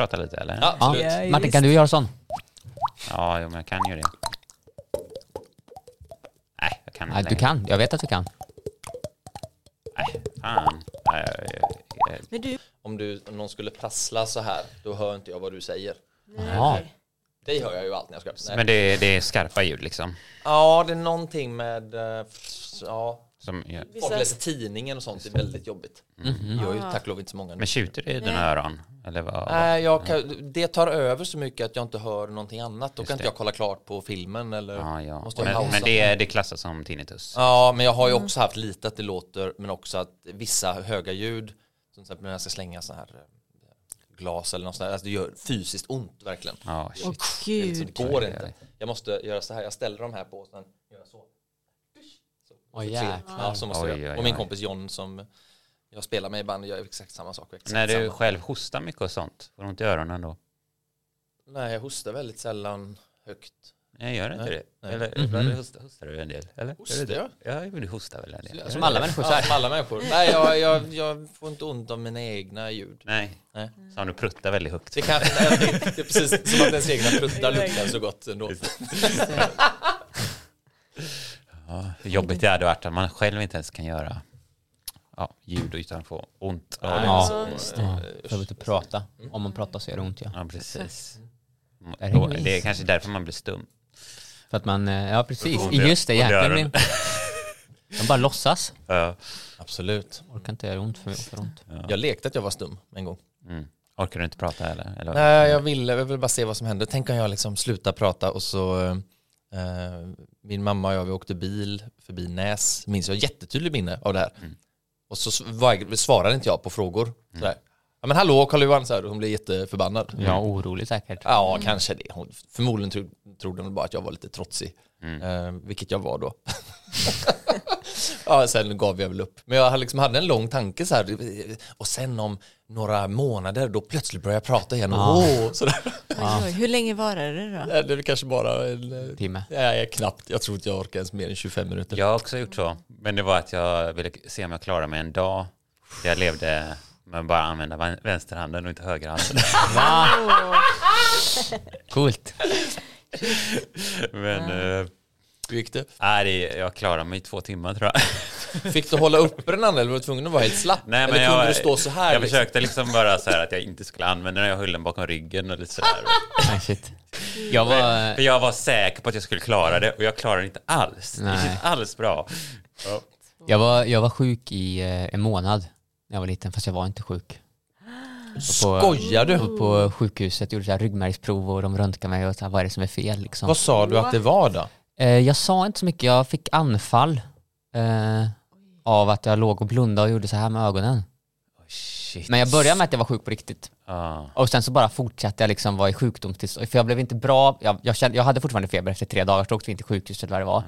prata lite eller? Ja, Ja. absolut. Ja, Martin, visst. kan du göra sån? Ja, jo, men jag kan ju det. Nej, jag kan Nej, inte du längre. kan. Jag vet att du kan. Nej, fan. Nej, jag- jag- jag- Men du... Om, du, om någon skulle prassla så här, då hör inte jag vad du säger. Jaha. Det hör jag ju alltid när jag ska. Men det, det är skarpa ljud liksom. Ja, det är någonting med... eh, Ja, Som, gör- folk läser tidningen och sånt, det är väldigt jobbigt. Mhm. Jag är ju tack och lov inte så många nu. men tjuter det i dina öron? Eller vad? Nej, jag kan, det tar över så mycket att jag inte hör någonting annat. Då kan inte jag kolla klart på filmen eller Ja, ja. måste Men, pausa. men det, det klassas som tinnitus. Ja, men jag har ju också haft lite att det låter, men också att vissa höga ljud, som till exempel när jag ska slänga så här eh, glas eller något sånt där, alltså det gör fysiskt ont verkligen. Ja, shit. Åh Det, är liksom, gud. det går inte. Jag måste göra så här, jag ställer de här på och sen. Åh jäklar. Ja, så måste jag Oj, oj, Och min oj. kompis John som jag spelar med i band gör exakt samma sak. Exakt När du samma. själv hostar mycket och sånt, får du ont i öronen då? Nej, jag hostar väldigt sällan högt. Nej, gör inte Nej, det? nej. Eller, Mhm. eller hostar, hostar du en del? Eller? Hostar jag? Ja, men du hostar väl en del? Som alla människor så Ja, som alla människor. Nej, jag, jag, jag får inte ont av mina egna ljud. Nej. Nej. Som du pruttar väldigt högt. Det, kan, det, det är precis som att ens egna pruttar luktar så gott ändå. Ja, hur jobbigt det hade varit att man själv inte ens kan göra ja, ljud utan att få ont. det. Ja, just Ja, För att inte prata. Om man pratar så gör det ont ja. Ja, precis. Är det Då-? Det är kanske därför man blir stum. För att man, eh, ja precis. Just det, blir- De bara låtsas. Ja. Absolut. Orkar inte göra ont för, för ont. Jag lekte att jag var stum en gång. Mm. Orkar du inte prata eller? eller? Nej, jag ville, jag ville bara se vad som hände. Tänk om jag liksom slutar prata och så eh, min mamma och jag vi åkte bil förbi Näs, minns jag jättetydligt minne av det här. Mm. Och så sv- svarade inte jag på frågor. Sådär. Ja men hallå Karl-Johan, hon blev jätteförbannad. Ja, orolig säkert. Ja, kanske det. Hon, förmodligen tro, trodde hon bara att jag var lite trotsig. Mm. Eh, vilket jag var då. ja, sen gav jag väl upp. Men jag hade liksom hade en lång tanke så här. Och sen om några månader då plötsligt började jag prata igen. Ja. Åh, sådär. Oj. Hur länge varade det då? Det är kanske bara en... Timme. Nej, knappt. Jag tror inte jag orkar ens mer än 25 minuter. Jag har också gjort så. Men det var att jag ville se om jag klarade mig en dag. Jag levde med att bara använda vän- vänsterhanden och inte högerhanden. Va? Coolt. Men eh, Hur gick det? nej, det- jag klarade mig i två timmar tror jag. Fick du hålla uppe den andra eller var du tvungen att vara helt slapp? Nej, eller men kunde jag, du stå så här? jag liksom? försökte liksom bara så här att jag inte skulle använda den. Jag höll den bakom ryggen och lite sådär. Nej, shit. Jag var... För jag var säker på att jag skulle klara det och jag klarade det inte alls. Det Nej. gick alls bra. Ja. Jag var, jag var sjuk i eh, en månad när jag var liten, fast jag var inte sjuk. På, Skojar du? på, på sjukhuset gjorde så här ryggmärgsprov och de röntgade mig och så här, vad är det som är fel liksom. Vad sa du att det var då? Eh, jag sa inte så mycket, jag fick anfall eh, av att jag låg och blundade och gjorde så här med ögonen. Shit. Men jag började med att jag var sjuk på riktigt. Ja. Och sen så bara fortsatte jag liksom vara i sjukdomstillstånd. För jag blev inte bra, jag, jag, kände, jag hade fortfarande feber efter tre dagar, så åkte vi in till sjukhuset eller vad det var.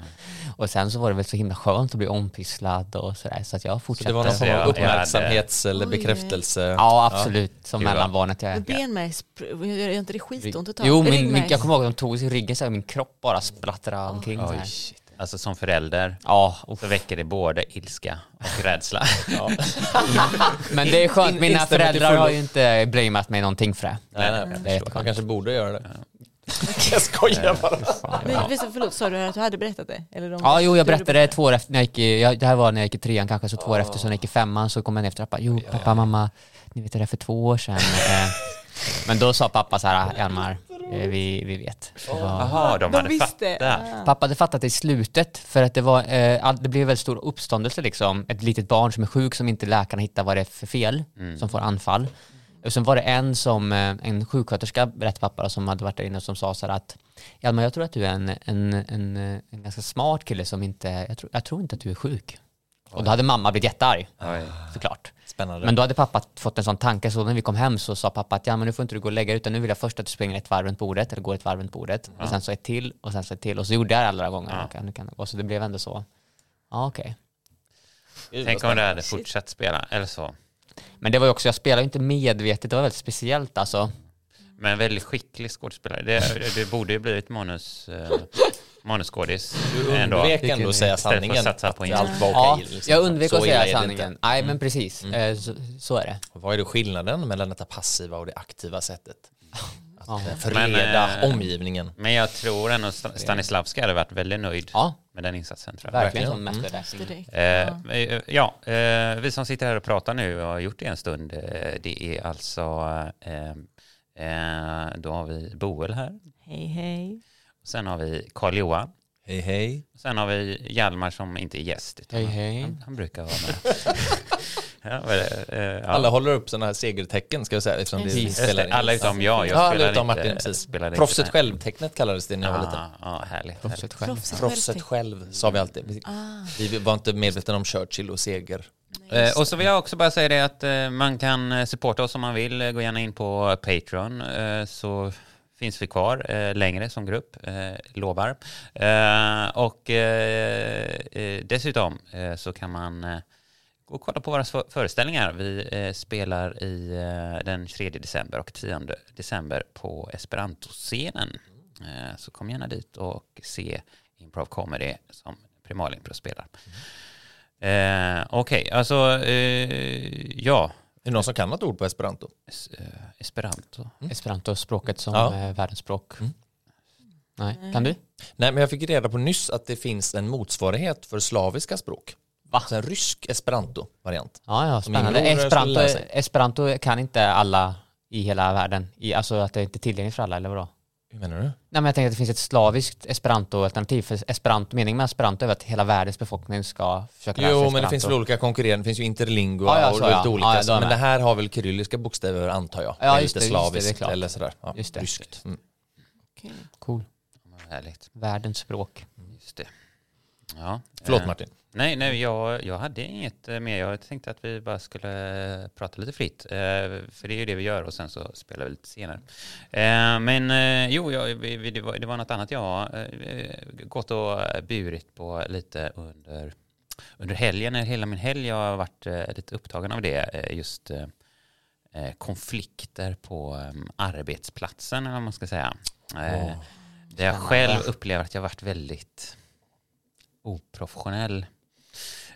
Och sen så var det väl så himla skönt att bli ompysslad och sådär. Så att jag Så fortsatte. det var någon form av uppmärksamhets eller bekräftelse? Ja, absolut. Som vad- mellanbarnet jag är. benmärgsprov, gör inte det skitont att ta? Jo, min, min, jag kommer ihåg att de tog sig i ryggen så här, min kropp bara splattrade omkring så Oj, här. shit. Alltså som förälder Ja, så väcker det både ilska och rädsla. men det är skönt. In- Mina till föräldrar har ju inte blamat mig någonting för det. Nej, nej, Det är. Man kanske borde göra det. Jag skojar bara. Men visst, förlåt, sa du att du hade berättat det? Eller de, Ja, jo, jag berättade det två år efter, när jag gick i, jag, det här var när jag gick i trean kanske, så två år efter, så när jag gick i femman så kom jag ner efter pappa, jo pappa, mamma, ni vet det där för två år sedan. eh, men då sa pappa så här, Hjalmar, vi, vi vet. Jaha, de, De hade visste. fattat. Pappa hade fattat det i slutet, för att det var, eh, det blev väldigt stor uppståndelse liksom. Ett litet barn som är sjuk som inte läkarna hittar vad det är för fel, som får anfall. Och sen var det en som, eh, en sjuksköterska, berättade pappa, då, som hade varit där inne, som sa så här att Hjalmar, jag tror att du är en, en, en, eh, en ganska smart kille som inte, jag tror, jag tror inte att du är sjuk. Och då hade mamma blivit jättearg, Oj. såklart. Spännande. Men då hade pappa fått en sån tanke, så när vi kom hem så sa pappa att ja men nu får inte du gå och lägga dig, utan nu vill jag först att du springer ett varv runt bordet, eller går ett varv runt bordet, och sen så ett till, och sen så ett till, och så gjorde jag det alla gånger. Ja. Kan det gå. Så det blev ändå så. Ja, okej. Vad Tänk om du hade fortsatt spela, eller så. Men det var ju också, jag spelade ju inte medvetet, det var väldigt speciellt alltså. Men väldigt skicklig skådespelare. Det, det borde ju blivit manus... manusskådis. Du undvek ändå att säga för att sanningen. satsa på att allt var Ja, okej. liksom. jag undvek att säga sanningen. Nej, men precis. Eh, Så, så är det. Vad är då skillnaden mellan detta passiva och det aktiva sättet? Att Ja. eh, förleda Men, eh, omgivningen. Men jag tror ändå Sta- Stanislavski hade varit väldigt nöjd Ja, med den insatsen. Tror jag. verkligen som Mm. Eh, ja, eh, vi som sitter här och pratar nu och har gjort det en stund, eh, det är alltså, eh, eh, då har vi Boel här, Hej hej. Sen har vi Karl-Johan, Hej hej. sen har vi Hjalmar som inte är gäst. utan Hej, hej. Han, han brukar vara med. ja, det? Eh, ja. Alla håller upp sådana här segertecken ska jag säga. Eftersom det spelar in. alla utom jag. jag Ja, alla spelar utom inte- Martin, precis. spelar inte Proffset med. själv-tecknet kallades det när jag var liten. Ja, ja, härligt. Proffset själv. Proffset Proffset själv. sa vi alltid. Vi- Ah, Vi var inte medvetna om Churchill och seger. Eh, och så vill jag också bara säga det att eh, man kan eh, supporta oss om man vill. Gå gärna in på Patreon eh, så finns vi kvar eh, längre som grupp, eh, lovar. Eh, och eh, eh, dessutom eh, så kan man gå och kolla på våra för- föreställningar. Vi spelar i den 3 december och 10 december på Esperanto-scenen. Så kom gärna dit och se Improv Comedy som Primalimpro spelar. Eh, Okej, alltså eh, ja, Är det någon som kan något ord på esperanto? Es, eh, Esperanto. Esperanto-språket som Ja. eh, världsspråk. Mm. Nej, kan du? Nej, men jag fick reda på nyss att det finns en motsvarighet för slaviska språk. Va? Så en rysk esperanto-variant. Ja, ja, spännande. Esperanto. Esperanto kan inte alla i hela världen. I, alltså att det inte är tillgängligt för alla, eller vadå? Hur menar du? Nej, men jag tänker att det finns ett slaviskt esperanto-alternativ. För esperanto, meningen med esperanto är att hela världens befolkning ska försöka lära sig Jo, esperanto. men det finns väl olika konkurrerande. Det finns ju interlingua Ja, ja, och så, lite ja. olika. Ja, men det här har väl kyrilliska bokstäver antar jag. Ja, just lite det, just det, det slaviskt eller sådär. Ja, Just det. Ryskt. Mm. okej. Cool. Härligt. Världens språk. Just det. Ja. Förlåt eh, Martin. Nej, nej jag, jag hade inget eh, mer. Jag tänkte att vi bara skulle eh, prata lite fritt. Eh, för det är ju det vi gör och sen så spelar vi lite senare. Men jo, jag, det, var, det var något annat jag har gått och burit på lite under, under helgen. Hela min helg jag har varit lite upptagen av det. Just konflikter på arbetsplatsen, eller vad man ska säga. Åh, där jag själv upplever att jag varit väldigt oprofessionell.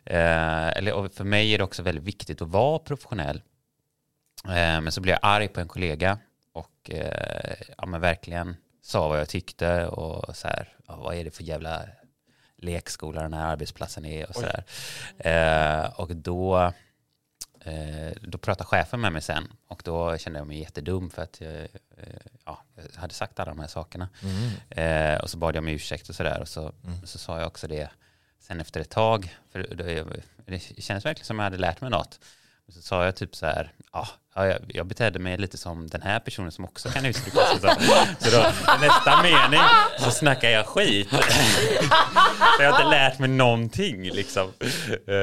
Eh, eller, för mig är det också väldigt viktigt att vara professionell. Eh, men så blev jag arg på en kollega och eh, ja, men verkligen sa vad jag tyckte och så här, ja, vad är det för jävla lekskola den här arbetsplatsen är och så där. Eh, och då, eh, då pratade chefen med mig sen och då kände jag mig jättedum för att jag, ja, jag hade sagt alla de här sakerna. Mm. Och så bad jag om ursäkt och sådär. Och så, så sa jag också det sen efter ett tag. För det, kändes verkligen som jag hade lärt mig något. Så sa jag typ så här, ja, ja, jag, jag betedde mig lite som den här personen som också kan uttrycka sig så. Så då, nästa mening så snackar jag skit. Jag har inte lärt mig någonting liksom. Eh,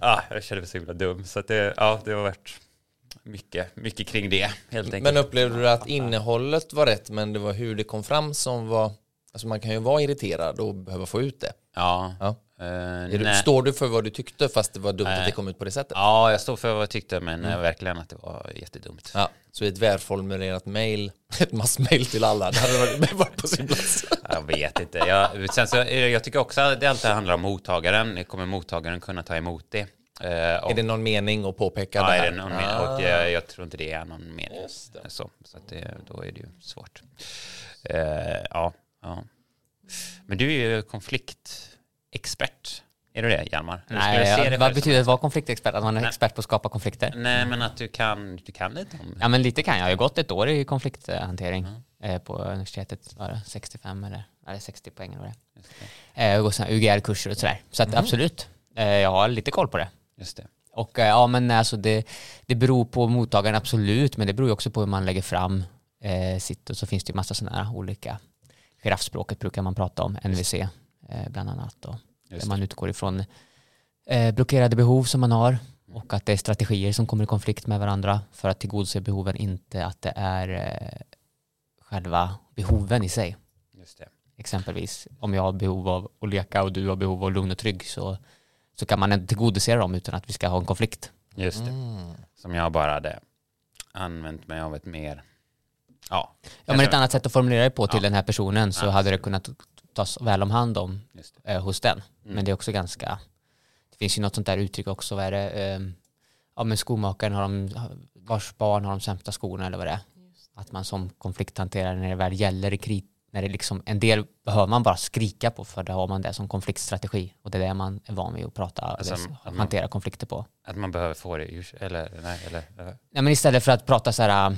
ja, jag kände mig så himla dum. Så det, ja, det har varit mycket, mycket kring det helt enkelt. Men upplevde du att innehållet var rätt men det var hur det kom fram som var Alltså man kan ju vara irriterad och behöva få ut det. Ja. Ja. Är du, står du för vad du tyckte fast det var dumt att Nej. det kom ut på det sättet? Ja, jag står för vad jag tyckte, men eh, verkligen att det var jättedumt. Ja, så ett välformulerat mail, ett massmail till alla, det hade varit, varit på sin plats. Jag vet inte. Jag, sen så, eh, jag tycker också att det alltid handlar om mottagaren. Kommer mottagaren kunna ta emot det? Och, Är det någon mening att påpeka ja, det är här? det någon mening? Och jag, jag tror inte det är någon mening. Så, så att det, då är det ju svårt. Ja, ja. Men du är ju konfliktexpert. Är du det, Hjalmar? Nej, se ja, dig vad betyder det att vara konfliktexpert? Att man är Nej. expert på att skapa konflikter? Nej, men att du kan, du kan lite om Ja, men lite kan jag. Jag har gått ett år i konflikthantering Mm. eh, på universitetet. Var det 65 eller, eller 60 poäng eller vad det det. är. Jag har gått UGR-kurser och sådär. Så att Mm. absolut, eh, jag har lite koll på det. Just det. Och eh, ja, men alltså det, det beror på mottagaren absolut, men det beror ju också på hur man lägger fram eh, sitt. Och så finns det ju massa sådana här olika, giraffspråket brukar man prata om, NVC bland annat. Just där man utgår ifrån eh, blockerade behov som man har och att det är strategier som kommer i konflikt med varandra för att tillgodose behoven, inte att det är eh, själva behoven i sig. Just det. Exempelvis om jag har behov av att leka och du har behov av lugn och trygg så, så kan man ändå tillgodose dem utan att vi ska ha en konflikt. Just det. Mm. Som jag bara hade använt mig av ett mer... Ja, Ja, men ett annat sätt att formulera det på till Ja. den här personen så hade det kunnat tas väl om hand om Just det. eh, hos den. Mm. Men det är också ganska, det finns ju något sånt där uttryck också, vad är det, eh, ja men skomakaren har de, vars barn har de sämsta skorna eller vad det är. Att man som konflikthanterare när det väl gäller i krig, när det liksom, en del behöver man bara skrika på för då har man det som konfliktstrategi och det är det man är van vid att prata, Alltså, eller att man- hantera konflikter på. Att man behöver få det ur eller, nej, eller, eller Nej, men istället för att prata så här,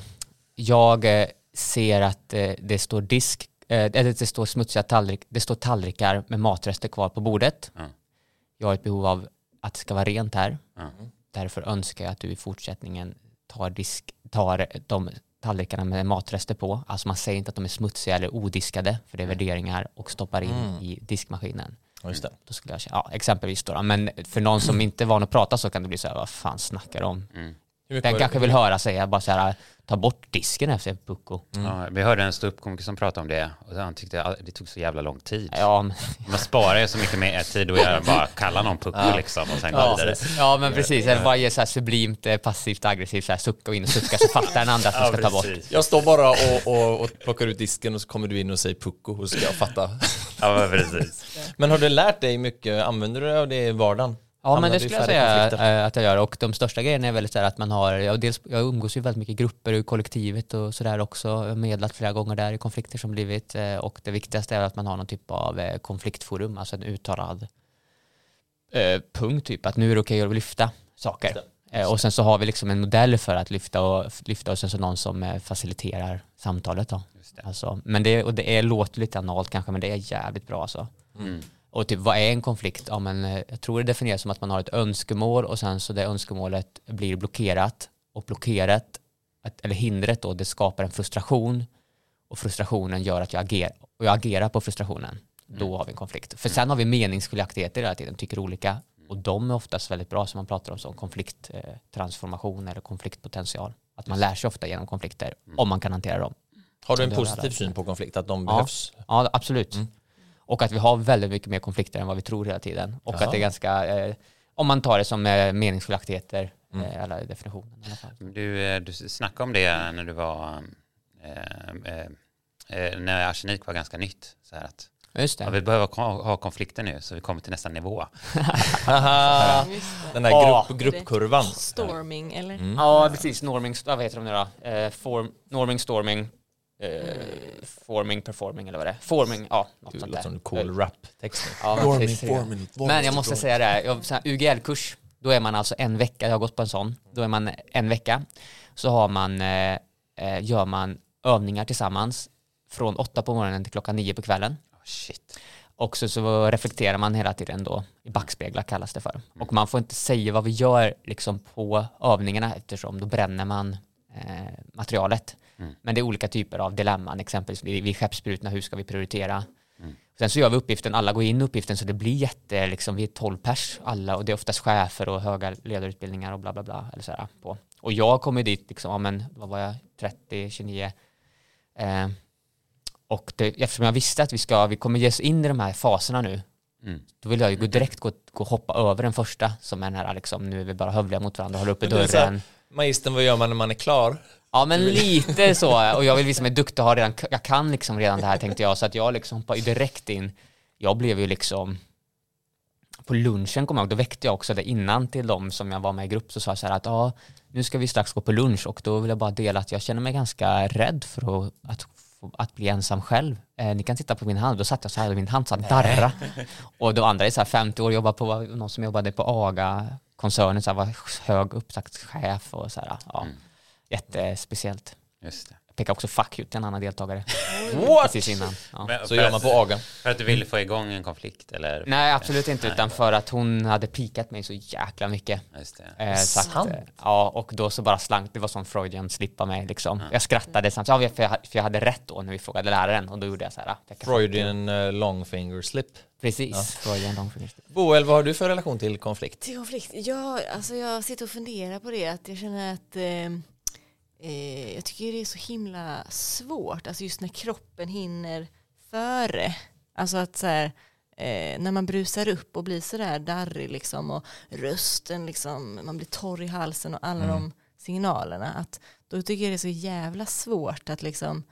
jag eh, ser att eh, det står disk, eller det står smutsiga tallrik, det står tallrikar med matrester kvar på bordet. Ja. Jag har ett behov av att det ska vara rent här. Ja. Därför önskar jag att du i fortsättningen tar, disk, tar de tallrikarna med matrester på. Alltså man säger inte att de är smutsiga eller odiskade, för det är värderingar, och stoppar in Mm. i diskmaskinen. Just det. Då skulle jag känna, ja, exempelvis då, då. Men för någon som inte är van att prata så kan det bli så här, vad fan snackar de om? Mm. Den kanske vill höra säga bara så här, ta bort disken efter pucko. Ja, vi hörde en ståuppkomiker som pratade om det och han tyckte att det tog så jävla lång tid. Ja, men, Man sparar ju så mycket mer tid och jag bara kalla någon pucko liksom och sen gå ja, vidare. ja men precis, eller bara ge så här sublimt eh, passivt aggressivt så här, sucka och in och sucka så fattar den andra att man ska ta bort. Jag står bara och, och, och plockar ut disken och så kommer du in och säger pucko och så ska jag fatta. Ja, men precis. Men har du lärt dig mycket, använder du det av det i vardagen? Ja men det skulle jag säga konflikter? eh, att jag gör och de största grejerna är väl så här att man har, jag, dels, jag umgås ju väldigt mycket i grupper och kollektivet och sådär också, jag har medlat flera gånger där i konflikter som blivit eh, och det viktigaste är att man har någon typ av eh, konfliktforum, alltså en uttalad eh, punkt typ, att nu är det okej att lyfta saker. Och sen så har vi liksom en modell för att lyfta och, lyfta och sen så någon som faciliterar samtalet då. Just det. Alltså, men det, och det är, låter lite analt kanske, men det är jävligt bra alltså. Mm. Och typ vad är en konflikt? Ja, men eh, jag tror det definieras som att man har ett önskemål och sen så det önskemålet blir blockerat och blockerat, eller hindret då, det skapar en frustration och frustrationen gör att jag agerar och jag agerar på frustrationen. Då har vi en konflikt. För sen har vi meningsskiljaktigheter hela tiden, tycker olika och de är oftast väldigt bra som man pratar om som konflikttransformation eller konfliktpotential. Att man lär sig ofta genom konflikter om man kan hantera dem. Har du en positiv syn på konflikt, att de Ja. behövs? Ja, absolut. Mm. Och att vi har väldigt mycket mer konflikter än vad vi tror hela tiden. Och Jaha. att det är ganska, eh, om man tar det som eh, meningsskiljaktigheter, Mm. eh, definitionen alla fall. Du, eh, du snackade om det när du var, eh, eh, eh, när arsenik var ganska nytt. Så här att, Just det. ja, vi behöver ha konflikter nu så vi kommer till nästa nivå. Den där grupp, gruppkurvan. Storming eller? Mm. Ja, precis. Norming, vad heter de nu då? Eh, form, norming, storming, eh, forming, performing eller vad det är. Forming, ja, något Det sånt låter där. som en cool rap-text. Ja, men precis. Men jag måste säga det, jag, här, UGL-kurs, då är man alltså en vecka, jag har gått på en sån, då är man en vecka, så har man, eh, eh, gör man övningar tillsammans från åtta på morgonen till klockan nio på kvällen. Oh, shit. Och så, så reflekterar man hela tiden då, i backspeglar kallas det för. Och man får inte säga vad vi gör liksom på övningarna eftersom då bränner man eh, materialet. Mm. Men det är olika typer av dilemman, exempelvis vid, vid skeppsbrutna, hur ska vi prioritera? Mm. Sen så gör vi uppgiften, alla går in i uppgiften så det blir jätte, liksom, vi är 12 pers alla och det är oftast chefer och höga ledarutbildningar och bla bla bla. Eller så här, på. Och jag kommer dit, liksom, ja men vad var jag, 30, 29. Eh, och det, eftersom jag visste att vi, ska, vi kommer ge oss in i de här faserna nu, Mm. då vill jag ju gå direkt gå, gå hoppa över den första som är den här liksom, nu är vi bara hövliga mot varandra, håller uppe dörren. Magistern, vad gör man när man är klar? Ja men lite så, och jag vill visa mig duktig och har redan, jag kan liksom redan det här tänkte jag, så att jag liksom hoppade direkt in. Jag blev ju liksom, på lunchen kommer jag ihåg, då väckte jag också det innan till dem som jag var med i grupp, så sa jag så här att ja, nu ska vi strax gå på lunch och då vill jag bara dela att jag känner mig ganska rädd för att, att bli ensam själv. Eh, ni kan titta på min hand, då satt jag så här och min hand satt darra. Och de andra är så här 50 år, jobbar på, någon som jobbade på AGA-koncernen, så här, var hög uppsatt chef och så här, ja, Mm. jättespeciellt. Just det. Pekar också fuck you till en annan deltagare. What? Precis innan. Ja. Men Så gör man på AGA. För att du ville få igång en konflikt eller? Nej, absolut inte, utan för att hon hade pikat mig så jäkla mycket. Just det. Eh, att, Sant? eh, ja, och då så bara slank, det var som Freudian slippa mig liksom. Jag skrattade samtidigt, ja, för, jag, för jag hade rätt då när vi frågade läraren och då gjorde jag så här. ah. Freudian uh, long finger slip. Precis, Freudian long finger slip. Boel, vad har du för relation till konflikt? Till konflikt? Ja, alltså jag sitter och funderar på det. Att jag känner att eh, eh, jag tycker det är så himla svårt. Alltså just när kroppen hinner före. Alltså att så här, eh, när man brusar upp och blir sådär darrig liksom och rösten liksom, man blir torr i halsen och alla Mm. de signalerna. Att då tycker jag det är så jävla svårt att liksom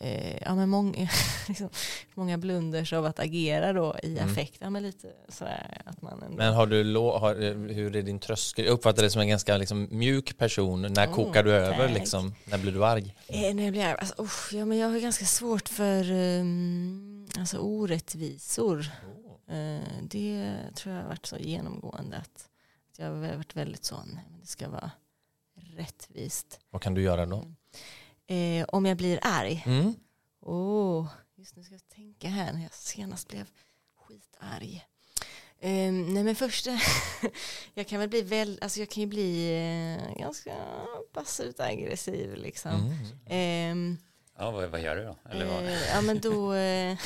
eh, ja, men många, liksom, många blunders av att agera då i Mm. affekt. Ja, men lite sådär att man ändå, Men har du, har, hur är din tröskel? Jag uppfattar dig som en ganska liksom, mjuk person. När Oh, kokar du över? tack. Liksom? När blir du arg? Eh, när jag blir arg, alltså, usch, ja, men jag har ganska svårt för um, alltså, orättvisor. Eh, det tror jag har varit så genomgående att, att jag har varit väldigt så, nej men det ska vara rättvist. Vad kan du göra då? Eh, om jag blir arg, Mm. åh, just nu ska jag tänka här när jag senast blev skitarg. Eh, nej men först, jag kan väl bli väl, alltså jag kan ju bli eh, ganska passivt aggressiv liksom. Mm. Ehm, Ja, vad, vad gör du då? Eller vad? Eh, ja men då... Eh,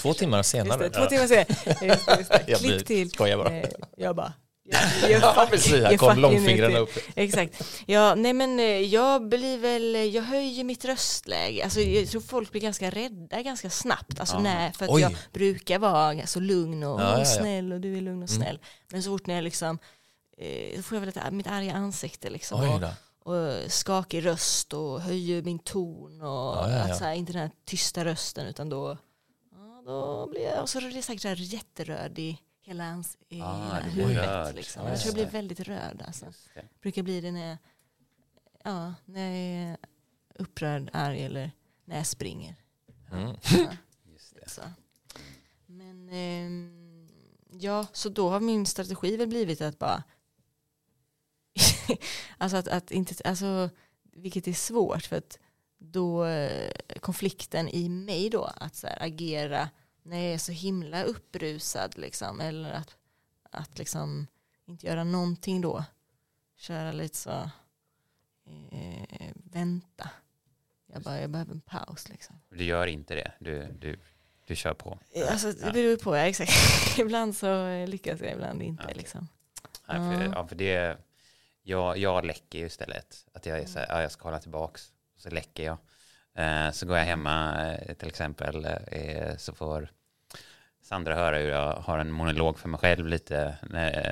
Två timmar just senare. det, två timmar senare. Just det, just det. Jag Klipp till. skojar bara. Eh, jag bara... Jag, jag, Ja, precis. Här kom långfingrarna upp. Exakt. Ja, nej men eh, jag blir väl, jag höjer mitt röstläge. Alltså jag tror folk blir ganska rädda ganska snabbt. Alltså Aha. när, för att Oj. jag brukar vara så lugn och, Ja, ja, ja. och snäll och du är lugn och Mm. snäll. Men så fort när jag liksom, eh, så får jag väl ett, mitt arga ansikte liksom. Och, då. och skakig röst och höjer min ton och Ja, ja, ja. Att så här, inte den här tysta rösten utan då, ja, då blir jag, och så är det säkert så här jätteröd i hela, ans, i Ah, hela huvudet. röd. Liksom. Ja, Jag tror jag blir väldigt röd alltså. Brukar bli det när jag, ja, när jag är upprörd, arg eller när jag springer. Mm. Ja, Just det. så. Men ehm, ja, så då har min strategi väl blivit att bara alltså att, att inte, alltså vilket är svårt för att då eh, konflikten i mig då att så här, agera när jag är så himla upprusad liksom eller att, att liksom inte göra någonting då köra lite så eh, vänta jag bara jag behöver en paus liksom Du gör inte det. Du, du, du kör på. Alltså, det beror på, ja, exakt. ibland så lyckas jag, ibland inte. Ja. Liksom. Nej, för, Ja. för det, jag, jag läcker ju istället. Att jag är så här, ja, jag ska hålla tillbaks. Så läcker jag. Eh, så går jag hemma eh, till exempel. Eh, så får Sandra höra hur jag har en monolog för mig själv lite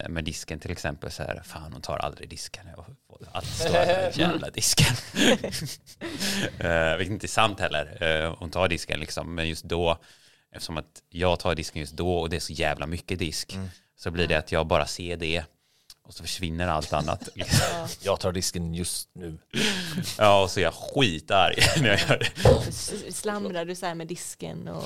med disken till exempel. Så här, fan hon tar aldrig disken. Jag får alltid stå här jävla disken. vilket inte är sant heller. Hon tar disken liksom. Men just då, eftersom att jag tar disken just då och det är så jävla mycket disk. Mm. Så blir det att jag bara ser det. Och så försvinner allt annat. liksom. Ja. Jag tar disken just nu. Ja, och så är jag skitarg när jag gör det. Slamrar du så här med disken och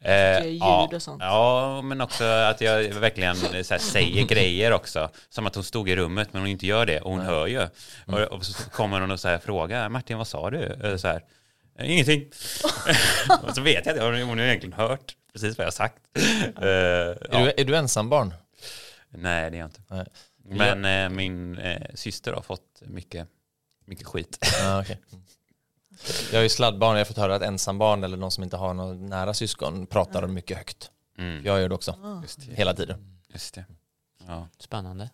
Eh, gör ljud ja, och sånt. Ja, men också att jag verkligen så här, säger grejer också. Som att hon stod i rummet men hon inte gör det och hon hör ju. Och, och så kommer hon och så här, frågar Martin vad sa du? Eh, Så här, "Eh, Ingenting. och så vet jag att hon, har egentligen hört precis vad jag har sagt. Eh, Är, ja. du, är du ensambarn? Nej, det är jag inte. Nej. Men eh, min eh, syster har fått mycket, mycket skit. Ja, okej. Jag är ju sladdbarn och jag har fått höra att ensambarn eller någon som inte har någon nära syskon pratar mycket högt. Mm. Jag gör det också, Ah. Just det. hela tiden. Just det. Ja. Spännande.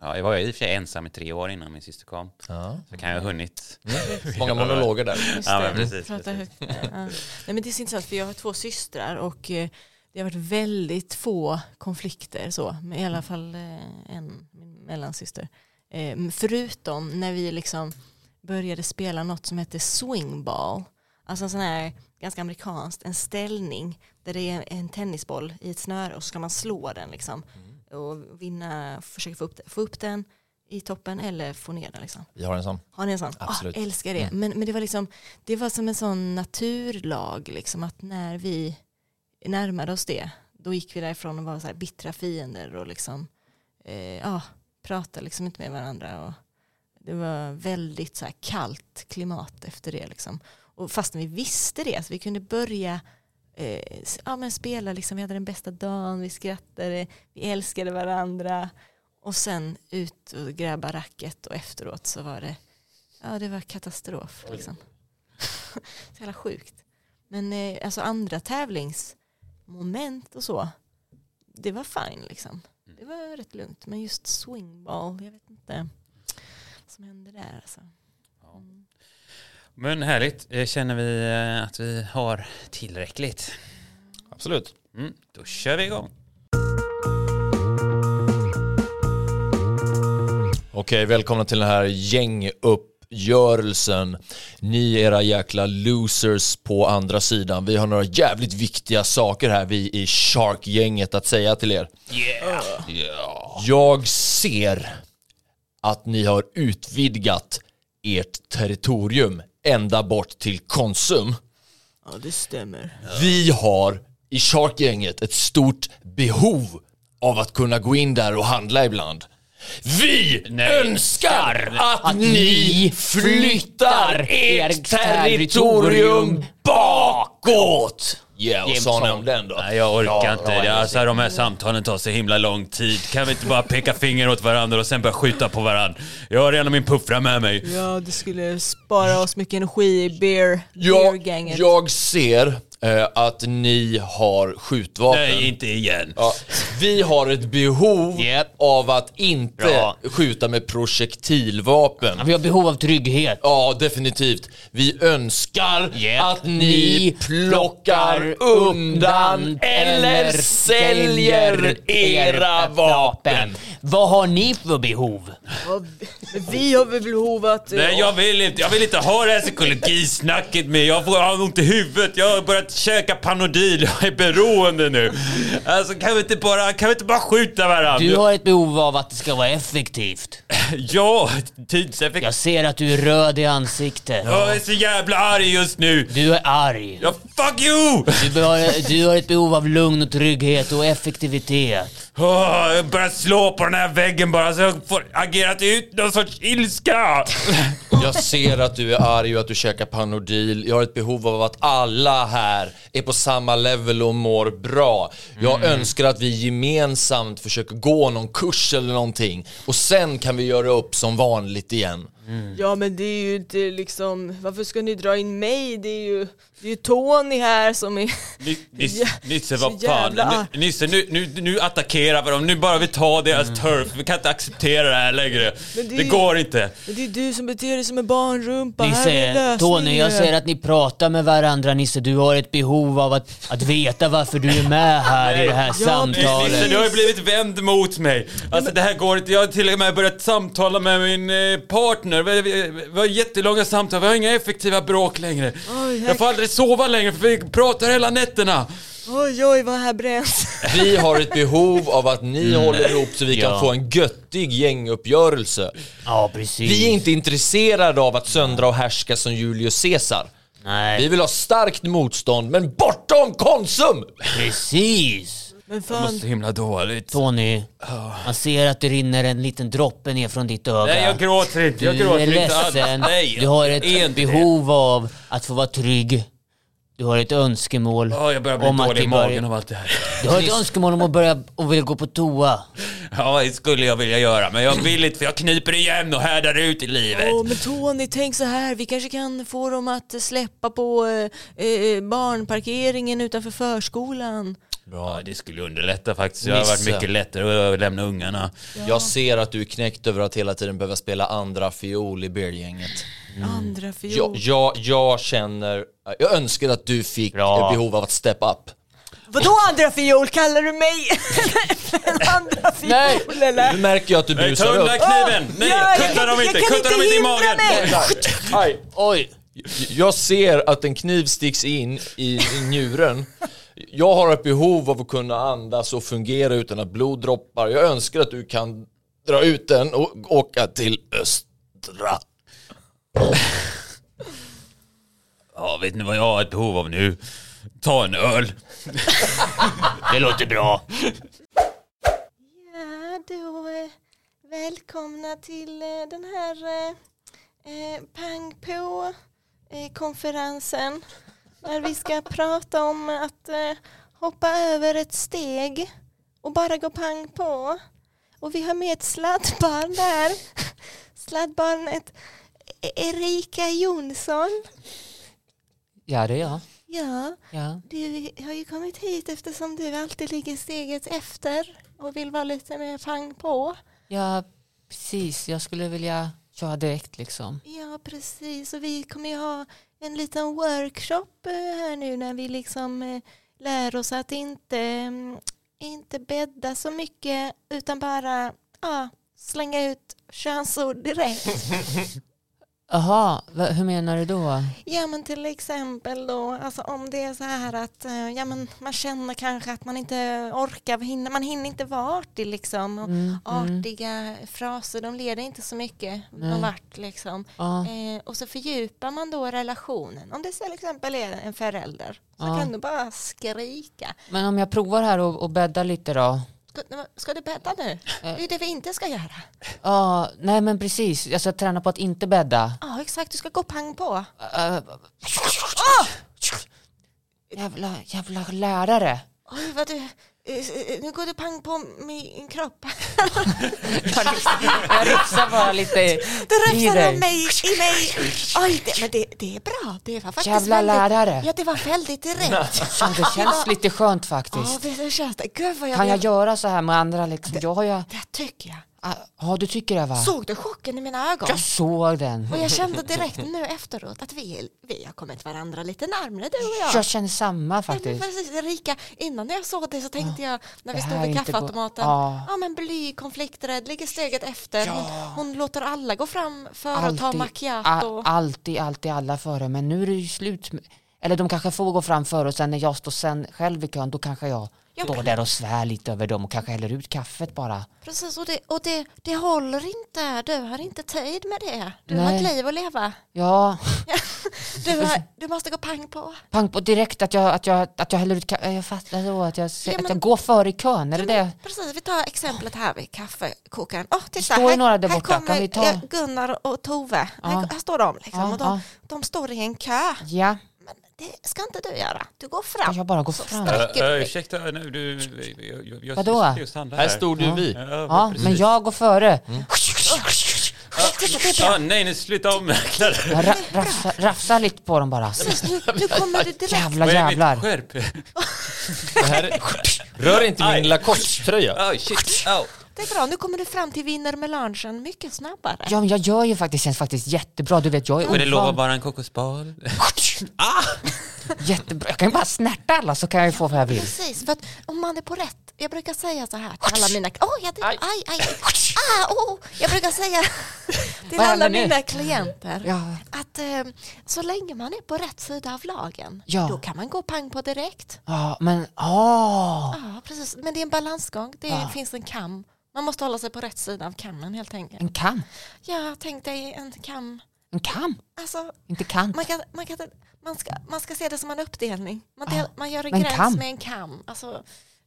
Ja, jag var ju i och för sig ensam i tre år innan min syster kom. Ja. Så kan jag ha hunnit. Många monologer där. Just Ja, men precis, precis. högt. Ja. Nej, men det är så intressant för jag har två systrar och eh, det har varit väldigt få konflikter så, med i alla fall eh, en, min mellansyster. Eh, Förutom när vi liksom började spela något som heter swingball. Alltså en sån här ganska amerikanskt, en ställning där det är en tennisboll i ett snöre och så ska man slå den liksom. Och vinna, försöka få upp, få upp den i toppen eller få ner den liksom. Vi har en sån. Har ni en sån? Absolut. Ah, älskar det. Mm. Men, men det var liksom, det var som en sån naturlag, liksom, att när vi närmade oss det, då gick vi därifrån och var så här bittra fiender och liksom, eh, ja, pratade liksom inte med varandra. Och det var väldigt så här kallt klimat efter det. Liksom. Och fastän vi visste det, så vi kunde börja eh, ja, men spela, liksom, vi hade den bästa dagen, vi skrattade, vi älskade varandra. Och sen ut och gräva racket och efteråt så var det, ja det var katastrof. Liksom. så jävla sjukt. Men eh, alltså andra tävlings tävlingsmoment och så, det var fine liksom. Det var rätt lugnt. Men just swingball, jag vet inte vad som hände där. Alltså. Mm. Men härligt. Eh, Känner vi eh, att vi har tillräckligt? Absolut. Mm, då kör vi igång. Okej, välkomna till den här gängupp uppgörelsen. Ni era jäkla losers på andra sidan. Vi har några jävligt viktiga saker här, vi i Shark-gänget, att säga till er. Jag ser att ni har utvidgat ert territorium ända bort till Konsum. Ja, det stämmer. Vi har i Shark-gänget ett stort behov av att kunna gå in där och handla ibland. Vi önskar att, att ni flyttar ert territorium bakåt! Ja, vad sa ni om den då? Nej, jag orkar Ja, inte. ja, alltså, de här samtalen tar så himla lång tid. Kan vi inte bara peka finger åt varandra och sen börja skjuta på varandra? Jag har redan min puffra med mig. Ja, det skulle spara oss mycket energi i beer, Jag, beer-gänget. jag ser att ni har skjutvapen. Nej, inte igen. Ja, vi har ett behov Japp. av att inte Bra. skjuta med projektilvapen. Vi har behov av trygghet. Ja, definitivt. Vi önskar Japp. att ni Ni plockar undan eller säljer era era vapen. Vad har ni för behov? Vi- har väl behov att... Nej, jag vill inte. Jag vill inte ha det här psykologisnacket med. Jag får ha ont i huvudet. Jag har börjat käka Panodil. Jag är beroende nu. Alltså, kan vi inte bara, kan vi inte bara skjuta varandra? Du har ett behov av att det ska vara effektivt. Ja, tidseffekt. Jag ser att du är röd i ansiktet. Jag är så jävla arg just nu. Du är arg. Ja, fuck you! Du har, du har ett behov av lugn och trygghet och effektivitet. Åh, jag börjar slå på den här väggen bara så jag får agerat ut någon sorts ilska. Jag ser att du är arg och att du käkar Panodil. Jag har ett behov av att alla här är på samma level och mår bra. Jag önskar att vi gemensamt försöker gå någon kurs eller någonting. Och sen kan vi göra upp som vanligt igen. Ja men det är ju inte liksom, varför ska ni dra in mig? Det är ju, det är ju Tony här som är... Ni- Nisse, Ja, Nisse vad fan. Nisse, nu, nu, nu attackerar vi dem. Nu bara vi tar deras turf. Vi kan inte acceptera det här längre. Men det Det, ju- går inte. Men det är du som beter dig som en barnrumpa, Ni här. Tony, jag ser att ni pratar med varandra Nisse. Du har ett behov av att, att veta varför du är med här i det här Ja, Nisse, samtalet. du har ju blivit vänd mot mig. Alltså det här går inte. Jag har till och med börjat samtala med min eh, partner. Vi, vi, vi har jättelånga samtal. Vi har inga effektiva bråk längre. Oj, Jag får aldrig sova längre för vi pratar hela nätterna. Oj oj vad här bränns. Vi har ett behov av att ni håller ihop så vi kan Ja. få en göttig gänguppgörelse. Ja, precis. Vi är inte intresserade av att söndra och härska som Julius Caesar. Nej, Vi vill ha starkt motstånd, men bortom Konsum! precis. Men Jag mår fan, så himla dåligt. Tony, man ser att det rinner en liten droppe ner från ditt öga. Nej jag gråter inte. Jag du gråter är inte alls. ledsen. Nej, du har är ett behov av att få vara trygg. Du har ett önskemål Ja, jag börjar bli om att dålig i magen av allt det här. Du har ett önskemål om att börja och vilja gå på toa. Ja, det skulle jag vilja göra, men jag vill inte för jag knyper igen och härdar ut i livet. Åh men Tony tänk så här, vi kanske kan få dem att släppa på eh, eh, barnparkeringen utanför förskolan. Bra. Ja, det skulle underlätta faktiskt. Det har varit mycket lättare att lämna ungarna. Jag ser att du är knäckt över att hela tiden behöva spela andra fiol i beergänget. Andra Jag, fiol. jag, jag känner, jag önskar att du fick Bra. ett behov av att step up. Vadå andra fiol? Kallar du mig en andra fiol Nej. eller? Nu märker jag att du Nej, brusar ta upp. undan kniven! Nej, Ja, jag kutta dem jag inte! Kutta dem inte i magen! mig. Aj. Oj! Jag ser att en kniv sticks in i, i njuren. Jag har ett behov av att kunna andas och fungera utan att blod droppar. Jag önskar att du kan dra ut den och åka till Östra. Ja, vet ni vad jag har ett behov av nu? Ta en öl. Det låter bra. Ja, då eh, välkomna till eh, den här eh, eh, pang på där vi ska prata om att eh, hoppa över ett steg och bara gå pang på. Och vi har med ett sladdbarn där. Sladdbarnet Erika Jonsson. Ja, det är jag. Ja, Ja. du har ju kommit hit eftersom du alltid ligger steget efter och vill vara lite mer pang på. ja, precis. Jag skulle vilja köra direkt liksom. Ja, precis. Och vi kommer ju ha en liten workshop eh, här nu när vi liksom eh, lär oss att inte, mm, inte bädda så mycket utan bara ja, slänga ut könsord direkt. Jaha, hur menar du då? Ja men till exempel då, alltså om det är så här att eh, ja, men man känner kanske att man inte orkar, hinner, man hinner inte vara artig liksom. Och Mm, artiga fraser, de leder inte så mycket någon vart liksom. Ja. Eh, och så fördjupar man då relationen. Om det till exempel är en förälder så Ja. kan du bara skrika. Men om jag provar här och, och bäddar lite då? Ska, du bädda nu? Det är det vi inte ska göra. Ja, nej men precis. Jag ska träna på att inte bädda. Ja exakt, du ska gå pang på. Uh, jävla, jävla lärare. Oj vad du, eh, eh, nu går du pang på min kropp. Jag rufsar- jag rufsar bara lite i räfsar dig. om mig, i mig. Oj, det, men det, det är bra. Det var faktiskt Jävla väldigt, lärare. Ja, det var väldigt direkt. Fan, det känns lite skönt Ja, faktiskt. det, det känns det. Gud vad jag Kan jag vill- göra så här med andra liksom? Jag har ju... Det tycker jag. Ah, Ja, du tycker det va? Såg du chocken i mina ögon? Jag såg den. Och jag kände direkt nu efteråt att vi, vi har kommit varandra lite närmare du och jag. Jag känner samma Ja, faktiskt. precis, Erika, innan jag såg det så tänkte jag när vi stod vid kaffeautomaten, Ja. ja men bly, konflikträdd, ligger steget efter. Hon, hon låter alla gå fram före och ta Alltid, macchiato. a- alltid, alltid alla före. Men nu är det ju slut. Eller de kanske får gå fram före och sen när jag står sen själv i kön, då kanske jag Ja, står där och svär lite över dem och kanske häller ut kaffet bara. Precis, och, det, och det, det håller inte. Du har inte tid med det. Du har Nej. ett liv att leva. Ja, Du, har, du måste gå pang på. pang på direkt att jag, att jag, att jag häller ut kaffet. Jag fattar då att jag, Ja, att men- jag går före i kön. Är det det? Precis, vi tar exemplet här vid kaffekokaren. Oh, titta, står här, några där här borta. kommer Kan vi ta- eh, Gunnar och Tove. Här, Ja. här står de. Liksom, Ja, och de, ja. de står i en kö. Ja, det ska inte du göra. Du går fram. jag bara går fram. Uh, dig. ursäkta, nu, du, jag, jag, jag Vadå? handlar Här stod ju vi. Ja, men jag går före. Det bra. Ah, nej, nu sluta avmäkla det. Jag ra, rafsar, rafsar lite på dem bara. Nu, nu kommer du direkt. Jävla jävlar. skärp? Det här är... Rör inte min Lacoste-tröja. Oj, shit. Au. Det är bra, nu kommer du fram till vinnermelangen mycket snabbare. Ja, men jag gör ju faktiskt, känns faktiskt jättebra. Du vet, jag är Får det lov att ovan. vara en kokosboll? Jättebra. Jag kan ju bara snärta alla så kan jag ju få vad jag vill. Precis, för att om man är på rätt, jag brukar säga så här till alla mina, oh, jag, aj, aj, aj, ah, oh, jag brukar säga till Vad alla nu? mina klienter Ja. att eh, så länge man är på rätt sida av lagen, Ja. då kan man gå pang på direkt. Ja, men åh. Ja, precis, men det är en balansgång, det finns en kam. Man måste hålla sig på rätt sida av kammen helt enkelt. En kam. Ja, tänk dig en kam, En kam. alltså Inte kant. man, kan, man, kan, man, ska, man ska se det som en uppdelning. Man, del, man gör en gräns kam? med en kam. Alltså,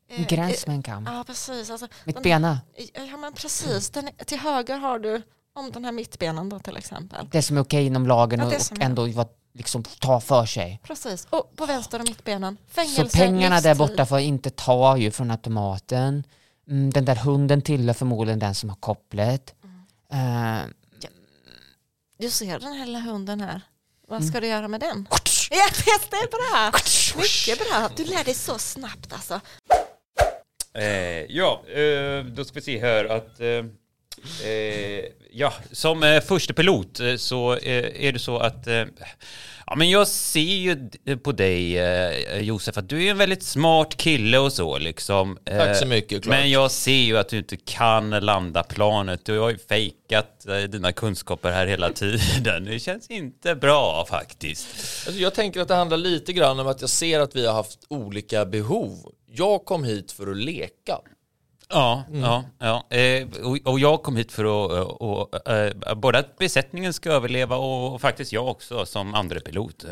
En gräns med en kam. Ja, precis. Alltså, Mitt den- bena. Ja, men precis. Den, till höger har du om den här mittbenen då till exempel. Det som är okej inom lagen Ja, och, och ändå vad- liksom ta för sig. Precis. Och på vänster och mittbenen. Så Fängelse, pengarna där livstid. borta får inte ta ju från automaten. Mm, den där hunden tillhör förmodligen den som har kopplet. Mm. Eh, Du ser den här lilla hunden här. Vad Mm. ska du göra med den? Ja, det är bra. Mycket bra. Du lär dig så snabbt alltså. Eh, ja, eh, då ska vi se här att... Eh, eh, ja, som eh, första pilot eh, så eh, är det så att... Eh, ja, men jag ser ju d- på dig, eh, Josef, att du är en väldigt smart kille och så liksom. Eh, Tack så mycket, Clark. Men jag ser ju att du inte kan landa planet. Du har ju fejkat eh, dina kunskaper här hela tiden. Det känns inte bra faktiskt. Alltså jag tänker att det handlar lite grann om att jag ser att vi har haft olika behov. Jag kom hit för att leka. Ja, Mm. ja, ja. Eh, och, och jag kom hit för att eh, och, eh, både att besättningen ska överleva och, faktiskt jag också som andre pilot.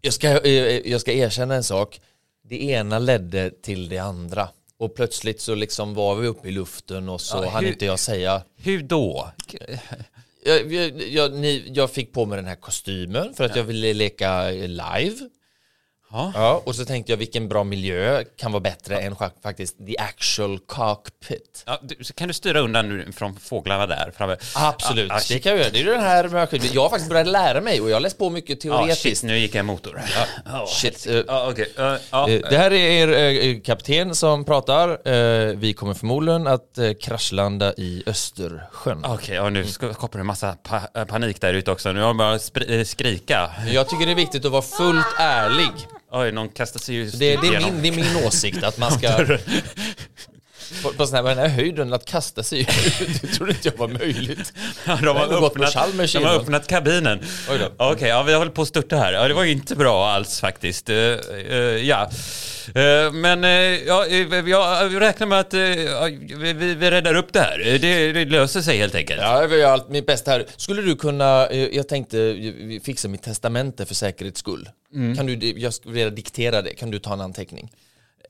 Jag ska, eh, jag ska erkänna en sak. Det ena ledde till det andra. Och plötsligt så liksom var vi uppe i luften och så Ja, hann inte jag säga. Hur då? Jag, jag, jag, ni, jag fick på mig den här kostymen för att jag ville leka live. Ja. Ja, och så tänkte jag vilken bra miljö kan vara bättre än scha- faktiskt the actual cockpit. Ja, du, kan du styra undan nu från fåglarna där framme? Absolut, Ah, ah, det kan jag göra. Det är den här maskinen. Jag har faktiskt börjat lära mig och jag har läst på mycket Ja, teoretiskt. shit, nu gick jag motor. Ja, Shit, Ja, okej. Eh, ja, Eh, Det här är er eh, kapten som pratar. Eh, Vi kommer förmodligen att eh, kraschlanda i Östersjön. Okej, ja, nu ska- skapar det en massa pa panik där ute också. Nu har bara spri- eh, skrika. Jag tycker det är viktigt att vara fullt ärlig. Oj, någon kastar sig ju Det, det, är, min, det är min åsikt att man ska... på, på sån här, den här höjden att kasta sig ut. Det trodde inte jag var möjligt. Ja, de har gått öppnat, Chalmers de har öppnat kabinen. Okej, ja, vi håller på att störta här. Ja, det var inte bra alls faktiskt. Eh, eh, ja. Eh, men ja, jag räknar med att vi, vi räddar upp det här. Det, det löser sig helt enkelt. Ja, jag gör allt mitt bästa här. Skulle du kunna, jag tänkte fixa mitt testamente för säkerhets skull. Kan du, jag skulle vilja diktera det, kan du ta en anteckning?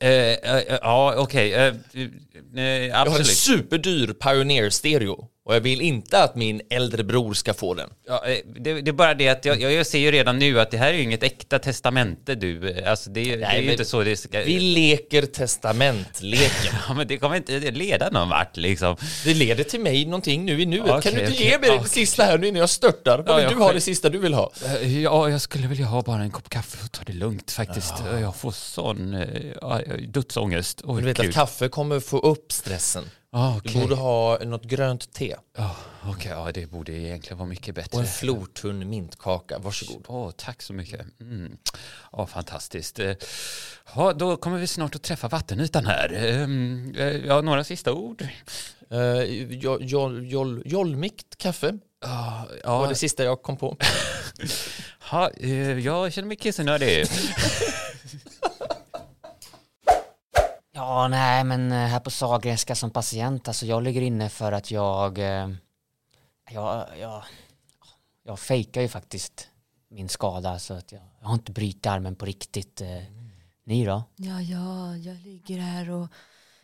Eh, eh, ja, okej. Eh, eh, Jag har en absolut. superdyr Pioneer-stereo och jag vill inte att min äldre bror ska få den. Ja, eh, det, det är bara det att jag, jag ser ju redan nu att det här är ju inget äkta testamente du. Alltså det, det är Nej, ju inte så det ska... Vi leker testamentleken. Ja, men det kommer inte leda någon vart liksom. Det leder till mig någonting nu i nuet. Okej, kan du inte ge mig det okej. sista här nu innan jag störtar? Vad Ja, vill du ha det sista du vill ha? Eh, Ja, jag skulle vilja ha bara en kopp kaffe och ta det lugnt faktiskt. Jag får sån eh, ja, dödsångest. Oj, Du vet gud. att kaffe kommer få upp stressen. Ah, Du okej. borde ha något grönt te Ja, okej, ja, det borde egentligen vara mycket bättre. och en flortunn mintkaka. Varsågod. Åh, tack så mycket. Mm. Ja, fantastiskt. Eh, Ja, då kommer vi snart att träffa vattenytan här. Ehm, eh, Ja, några sista ord? Uh, jol, jol, jol, jolmikt kaffe Ja, var ja, det sista jag kom på. ha, eh, jag känner mig kissenödig. Ja, nej, men eh, här på Sahlgrenska som patient, alltså jag ligger inne för att jag, eh, jag, jag, jag fejkar ju faktiskt min skada så att jag, jag har inte brutit armen på riktigt. Eh. Ni då? Ja, ja, jag ligger här och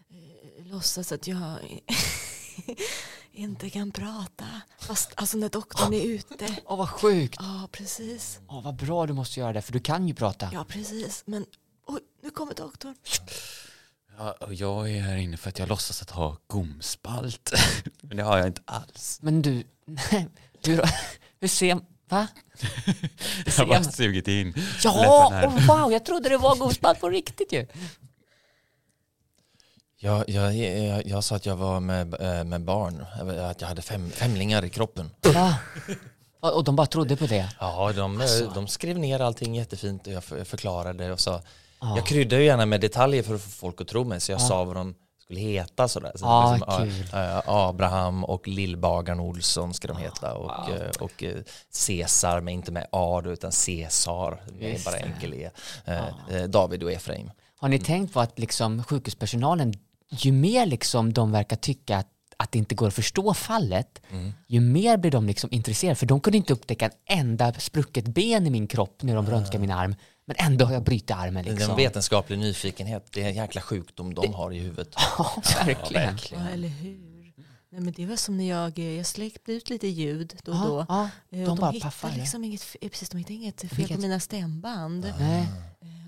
eh, låtsas att jag inte kan prata. Fast alltså när doktorn är ute. Åh, vad sjukt! Ja, precis. Åh, vad bra du måste göra det, för du kan ju prata. Ja, precis. Men oj, nu kommer doktorn. Ja, och jag är här inne för att jag låtsas att ha gomspalt. Men det har jag inte alls. Men du, hur, hur ser, va? Jag har bara sugit in Ja, oh, wow, jag trodde det var godspalt på riktigt ju. Jag, jag, jag, jag sa att jag var med, eh, med barn, att jag hade fem, femlingar i kroppen. Va? Och de bara trodde på det. Ja, de, Alltså. de skrev ner allting jättefint och jag för- förklarade och sa Ja. Jag kryddar ju gärna med detaljer för att få folk att tro mig så jag Ja. sa vad de skulle heta sådär. Så Ah, var som, kul. ja, ja, Abraham och Lillbagaren Olsson ska de heta och, wow. eh, och eh, Caesar men inte med A utan Caesar med bara enkel E. Eh, eh, David och Efraim. Har ni tänkt på att liksom sjukhuspersonalen, ju mer liksom de verkar tycka att, att det inte går att förstå fallet, ju mer blir de liksom intresserade. För de kunde inte upptäcka en enda sprucket ben i min kropp när de röntgade min arm. Men ändå har jag brutit armen Det är liksom. en vetenskaplig nyfikenhet, det är en jäkla sjukdom de har i huvudet. Ja, verkligen. Ja, eller hur. Nej, men det var som när jag, eh, jag släppte ut lite ljud då och Ja, då. ja, Eh, de och bara de paffar hittade det. liksom inget, eh, precis, de hittade inget fel Vilket- på mina stämband. Nej,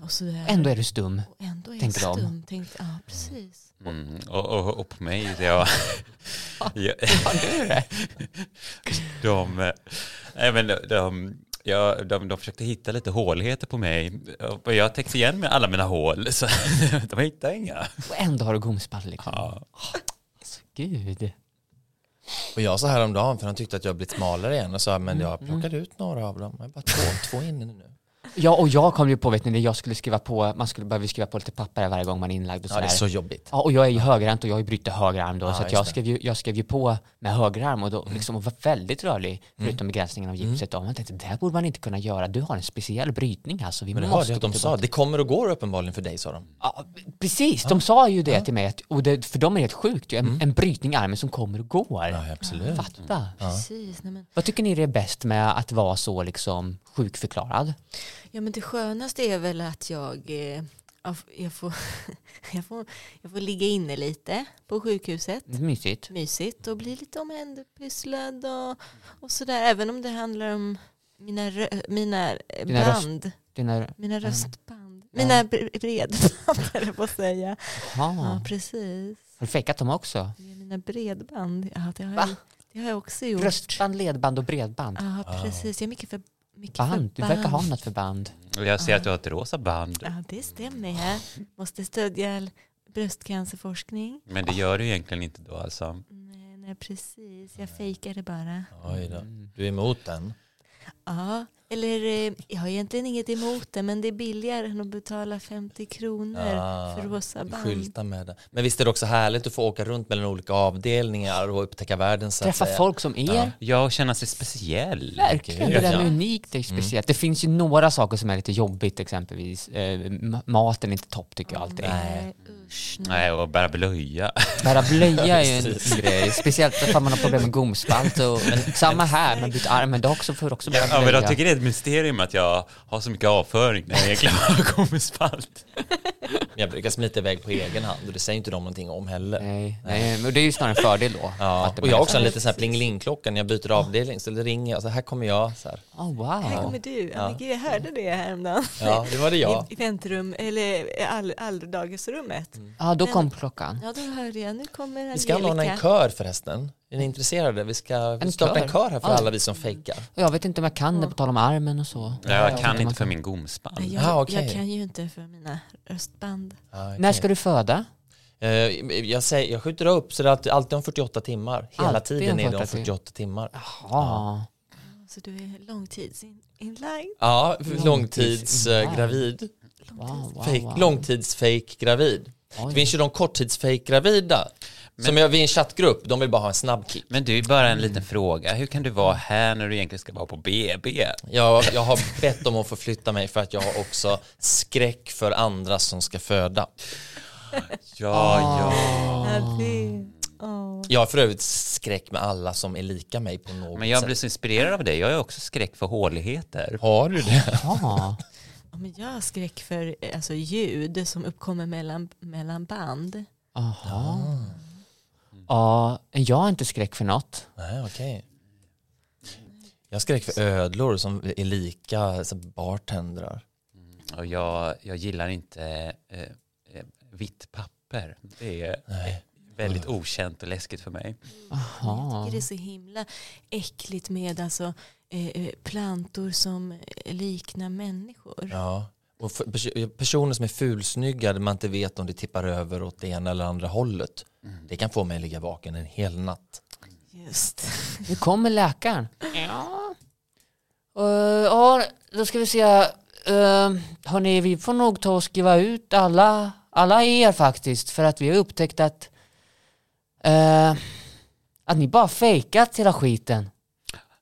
Och sådär. ändå är du stum. Och ändå är tänker jag de. stum. Tänkte, ja, precis. Mm, och, och, och på mig, det jag... jag de, eh, nej, men de, de, ja, de, de försökte hitta lite håligheter på mig. Och jag täckte igen med alla mina hål, så de hittade inga. Och ändå har du gomspall liksom. Ja. Alltså, gud. Och jag sa häromdagen, för han tyckte att jag blivit smalare igen och sa men jag plockade ut några av dem, jag är bara två, två inne nu. Ja, och jag kom ju på, vet ni, jag skulle skriva på, man skulle behöva skriva på lite papper varje gång man är inlagd och Ja, det är sådär. så jobbigt. Ja, och jag är ju högerhänt och jag har ju brutit höger arm då, Ja, så jag det. skrev, ju, jag skrev ju på med höger arm och då Mm. liksom var väldigt rörlig, förutom begränsningen av gipset. Och man tänkte, det här borde man inte kunna göra, du har en speciell brytning alltså, vi Men det måste hörde jag att de sa, det kommer och går uppenbarligen för dig sa de. Ja, precis, de sa ju det till mig, att, och det, för de är helt sjukt ju, en, en brytning i armen som kommer och går. Mm. Ja, absolut. Fatta. precis. Nej, men, Vad tycker ni det är bäst med att vara så liksom sjukförklarad? Ja, men det skönaste är väl att jag, eh, jag, får, jag, får, jag får ligga inne lite på sjukhuset. Mysigt. Mysigt och bli lite omhänderpysslad och, och sådär. Även om det handlar om mina, rö- mina eh, Dina röst- band. Dina, Mina röstband. Mina bre- bredband höll på att säga. Ja, precis. Har du fejkat dem också? Mina bredband. Ja, det, har jag, det har jag också gjort. Röstband, ledband och bredband. Ja, precis. Jag är mycket för mycket Band, du verkar ha något för band. Och jag ser att du har ett rosa band, Ja, det stämmer. Måste stödja bröstcancerforskning. men det gör du egentligen inte då alltså. Nej, nej precis. Jag fejkar det bara. Oj då. Du är emot den? Ja, Eller eh, jag har egentligen inget emot det men det är billigare än att betala 50 kronor Ah, för rosa band. Skylta med det. Men visst är det också härligt att få åka runt mellan olika avdelningar och upptäcka världen så Träffa folk som er. Ja, och känna sig speciell. Verkligen, det där ja. med unikt är speciellt. Det finns ju några saker som är lite jobbigt exempelvis. Eh, ma- maten är inte topp tycker jag alltid. Nej, usch. nej. Nej, och bära blöja. Bära blöja är ju en grej, speciellt ifall man har problem med gomspalt. Och, men samma här, man byter arm, men det också får också bära Ja, men blöja. jag tycker det är ett mysterium att jag har så mycket avföring när jag egentligen bara kommer spalt. Jag brukar smita iväg på egen hand och det säger inte de någonting om heller. Nej, nej, men det är ju snarare en fördel då. Ja, att det och jag har också en liten sån här pling-ling-klocka när jag byter avdelning. Så det ringer jag, så här kommer jag. Så här. Oh, wow. Här kommer du. Ja. jag hörde det häromdagen. Ja, det var det jag. I, i väntrum, eller all, alldagisrummet. Ja, då kom klockan. Ja, då hörde jag. Nu kommer Vi ska anordna en Angelica. kör förresten. Är ni intresserade? Vi ska En starta kör? en kör här för Ja. alla vi som fejkar. Jag vet inte om jag kan det på tal om armen och så. Ja, jag kan inte för min gomspalt. Nej, Jag, Ah, okej. jag kan ju inte för mina röstband. Ja, okej. När ska du föda? Eh, jag, säger, jag skjuter upp så det är alltid- alltid om 48 timmar. Hela Alltid tiden är det om 48 48 timmar. Ja. Så du är långtidsinlagd. Ja, Långtids- långtidsgravid. Wow, wow, wow. Långtidsfake-gravid. Oj. Det finns ju de korttidsfake-gravida. Som jag vid en chattgrupp, de vill bara ha en snabb kick. Men du, bara en liten fråga. Hur kan du vara här när du egentligen ska vara på BB? Jag, jag har bett om att få flytta mig för att jag har också skräck för andra som ska föda. Ja, ja. Ja, åh. Jag har för övrigt skräck med alla som är lika mig på något Men jag sätt. blir så inspirerad av dig. Jag har också skräck för håligheter. Har du det? Ja. Ja, men jag har skräck för alltså, ljud som uppkommer mellan, mellan band. Aha. Ja, jag har inte skräck för något. Nej, okej. Jag har skräck för ödlor som är lika så bartendrar. Och jag, jag gillar inte eh, eh, vitt papper. Det är Nej. väldigt okänt och läskigt för mig. Jag Aha. tycker det är så himla äckligt med alltså, eh, eh, plantor som eh, liknar människor. Ja. Och pers- personer som är fulsnygga där man inte vet om det tippar över åt det ena eller andra hållet. Det kan få mig att ligga vaken en hel natt. Just. Nu kommer läkaren. Ja. Uh, ja, då ska vi se. Uh, hörni, vi får nog ta och skriva ut alla, alla er faktiskt. För att vi har upptäckt att, eh, att ni bara fejkat hela skiten.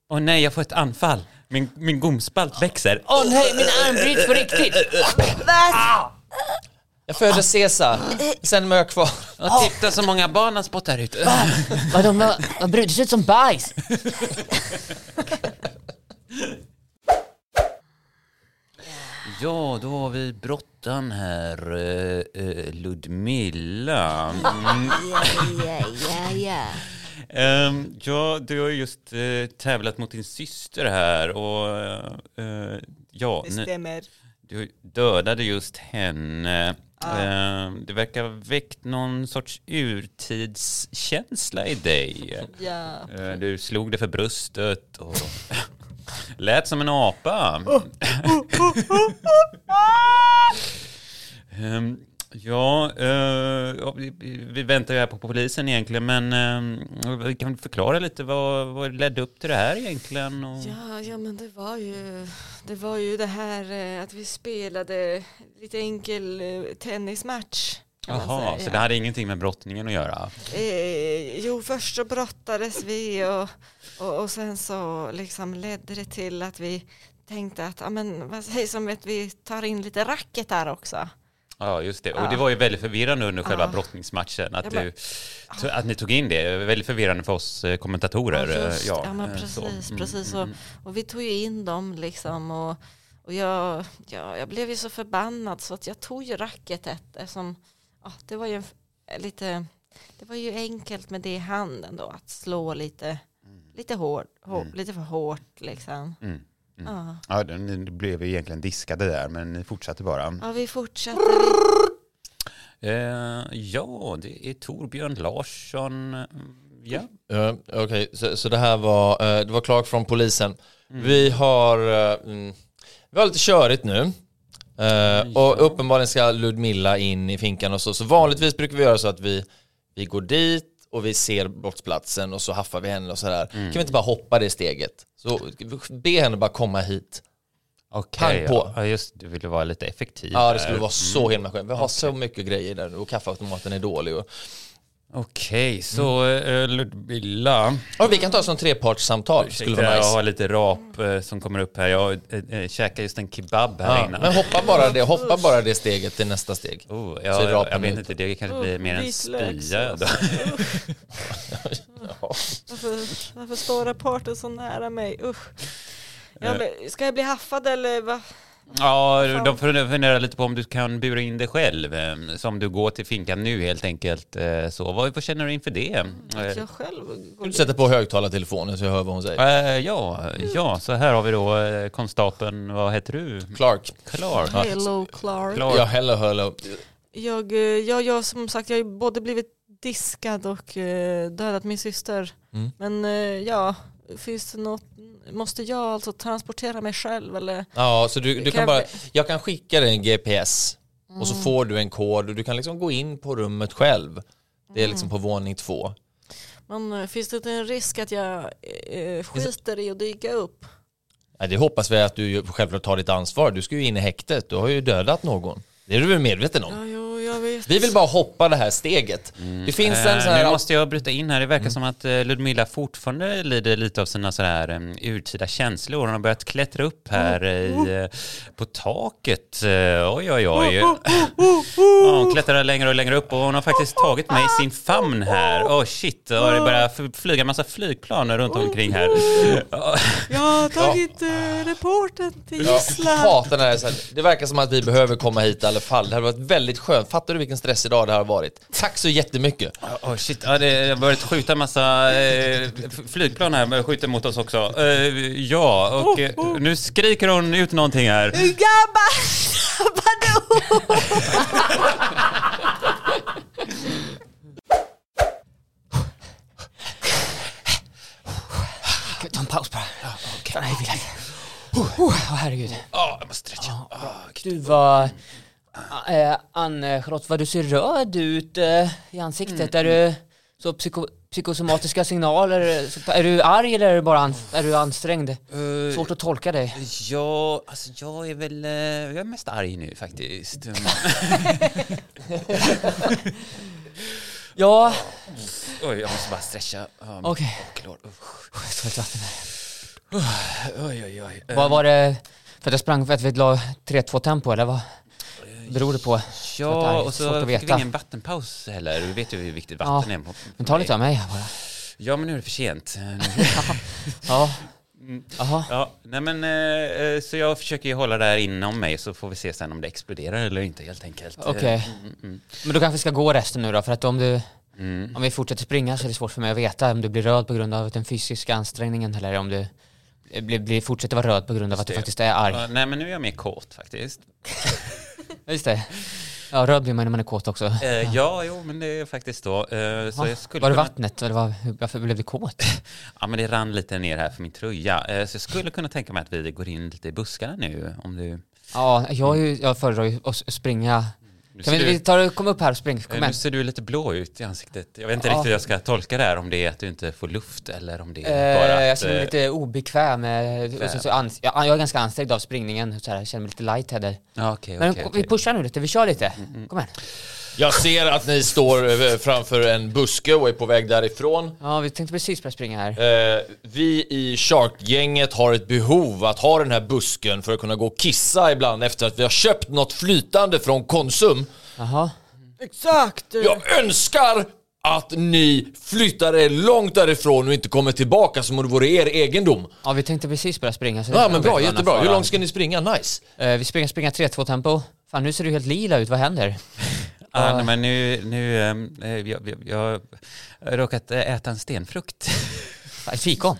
Åh nej, jag får ett anfall. Min, min gomspalt växer. Åh nej, min arm bryts på riktigt! Jag föder Caesar, sen är jag kvar. Och titta så många barn har spottar ut. Vad de har har brutit ut som bajs. Ja, då har vi brottan här, eh, eh, Ludmilla. Mm. Ja, ja, ja, ja. Ehm, ja, du har just eh, tävlat mot din syster här och eh, ja, Det stämmer. du dödade just henne. Ehm, det verkar ha väckt någon sorts urtidskänsla i dig. Ja. Du slog dig för bröstet och lät som en apa. Ehm, ja, eh, vi, väntar ju här på polisen egentligen, men eh, vi kan förklara lite vad, vad ledde upp till det här egentligen? Och... Ja, ja, men det var ju det, var ju det här eh, att vi spelade lite enkel eh, tennismatch. Jaha, så det hade ingenting med brottningen att göra? Eh, jo, först så brottades vi och, och, och sen så liksom ledde det till att vi tänkte att, ja men vad sägs om att vi tar in lite racket här också. Ja, just det. Och Ja. det var ju väldigt förvirrande under själva Ja. brottningsmatchen att, bara- du, att ni tog in det. Väldigt förvirrande för oss eh, kommentatorer. just, ja, ja, men eh, så. precis, Mm, precis. mm, Och, och vi tog ju in dem liksom och, och jag, ja, jag blev ju så förbannad så att jag tog ju racketet eftersom ja, det var ju lite, det var ju enkelt med det i handen då att slå lite, lite hårt, hår, lite för hårt liksom. Mm. Mm. Ja. Ja, ni blev egentligen diskade där, men ni fortsatte bara. ja, vi fortsatte. Eh, ja, det är Torbjörn Larsson. Mm, Ja. Ja, Okej, så, så det här var, eh, det var Clark från polisen. Vi har, eh, mm, vi har lite körigt nu. Eh, och uppenbarligen ska Ludmilla in i finkan och så. Så vanligtvis brukar vi göra så att vi, vi går dit och vi ser brottsplatsen och så haffar vi henne och sådär. Kan vi inte bara hoppa det steget? Så be henne bara komma hit. Okej, Pang på. ja. just du ville vara lite effektiv. Ja, det skulle vara så himla skönt. Vi har så mycket grejer där och kaffeautomaten är dålig. Och... Okej, så Mm. eh, Ludmilla. Ja, vi kan ta som trepartssamtal, skulle vara Jag nice. har lite rap eh, som kommer upp här. Jag äh, käkade just en kebab här Ja, innan. men hoppa bara, det, hoppa bara det steget till nästa steg. Oh, Så ja, rapen jag vet ut. inte, det kanske Oh, blir mer en spya. Då. Varför, varför står rapporten så nära mig? Usch. Jag ska jag bli haffad eller vad? Ja, de funderar lite på om du kan bura in dig själv. eh, Som du går till finkan nu helt enkelt. eh, Så vad, vad känner du inför det? Eh, jag själv Du sätter på högtalartelefonen så jag hör vad hon säger. eh, Ja, ja, så här har vi då konstapeln, vad heter du? Clark. Clark. Hello Clark. Clark. Ja, hello, hello. Jag, jag, jag som sagt, jag har både blivit diskad och dödat min syster. Mm. Men ja, finns det något, måste jag alltså transportera mig själv eller? Ja, så du, du Kan kan bara, jag kan skicka dig en GPS och Mm. så får du en kod och du kan liksom gå in på rummet själv. Det är Mm. liksom på våning två. Men eh, finns det inte en risk att jag eh, skiter i att dyka upp? Ja, det hoppas vi att du självklart tar ditt ansvar. Du ska ju in i häktet, du har ju dödat någon. Det är du väl medveten om? Ja, jo, jag vet. Vi vill bara hoppa det här steget. Det finns en Eh, sån här... Nu måste jag bryta in här. Det verkar som att eh, Ludmilla fortfarande lider lite av sina sådär um, urtida känslor. Hon har börjat klättra upp här i, eh, på taket. Eh, oj, oj, oj. Ja, hon klättrar längre och längre upp och hon har faktiskt tagit mig i sin famn här. Åh oh, shit, och det börjar flyga en massa flygplan runt omkring här. Ja, Jag har tagit eh, reporten till gisslan. när det så här. Verkar som att vi behöver komma hit i alla fall. Det hade varit väldigt skönt. Fattar du vilken stressig dag det har varit? Tack så jättemycket. Oh shit, ja, det har börjat skjuta en massa eh, flygplan här, men skjuter mot oss också. Eh, ja, och eh, nu skriker hon ut någonting här. Ta en paus bara. Ja, okay. Nej, vill jag. Oh, herregud. Ja, jag måste stretcha. Du var... Äh, Ann-Charlotte, vad du ser röd ut äh, i ansiktet. Är du så psyko, psykosomatiska signaler? Är du arg eller är du bara är du ansträngd? Eh, Svårt att tolka dig. Ja, alltså jag är väl, eh, jag är mest arg nu faktiskt. Ja, Oj, jag måste bara stretcha. Ja, Okej. Usch. jag tar lite vatten här. Oj, oj, oj. Eh, Vad var det för att jag sprang för att vi la 3-2 tempo eller vad beror det på? Ja, är och så fick vi ingen vattenpaus heller. Du vet ju hur viktigt vatten är. på- Men ta lite av mig bara. Ja, men nu är det för sent. Ja. Jaha. Ja, nej men eh, eh, så jag försöker ju hålla det här inom mig så får vi se sen om det exploderar eller inte helt enkelt. Okej. Eh, mm, mm, Men då kanske ska gå resten nu då, för att om du mm. Om vi fortsätter springa så är det svårt för mig att veta om du blir röd på grund av den fysiska ansträngningen eller om du blir, blir, fortsätter vara röd på grund av att du faktiskt är arg. Ja, nej men nu är jag mer kåt faktiskt. Just det. Ja, röd blir man när man är kåt också. Eh, ja, jo men det är faktiskt så. Eh, så Ja, jag skulle var det kunna, vattnet? Eller var, varför blev du kåt? Ja men det rann lite ner här för min tröja. Eh, så jag skulle kunna tänka mig att vi går in lite i buskarna nu om du... Ja, jag, är ju, jag föredrar ju att springa. Nu Kan vi, du, vi ta, kom upp här och spring, eh, kom nu igen. ser du lite blå ut i ansiktet. Jag vet inte Ja. riktigt hur jag ska tolka det här, om det är att du inte får luft eller om det är bara Eh, att... jag känner mig eh, lite obekväm. eh, så, så ans- jag, jag är ganska ansträngd av springningen, så här, jag känner mig lite lightheaded. Ja, okej, Men okej, vi. Mm, pushar nu lite, vi kör lite. Kom igen. Jag ser att ni står eh, framför en buske och är på väg därifrån. Ja, vi tänkte precis börja springa här. Eh, vi i Shark-gänget har ett behov att ha den här busken för att kunna gå och kissa ibland efter att vi har köpt något flytande från Konsum. Jaha. Exakt! Jag önskar att ni flyttar er långt därifrån och inte kommer tillbaka som om det vore er egendom. Ja, vi tänkte precis börja springa. Så Ja men bra, jättebra. Hur långt ska ni springa? Nice. Eh, vi springer, springa 3-2 tempo. Fan, nu ser du helt lila ut, vad händer? Ja, nej, men nu, nu eh, jag, jag, jag har råkat eh, äta en stenfrukt. Ett fikon?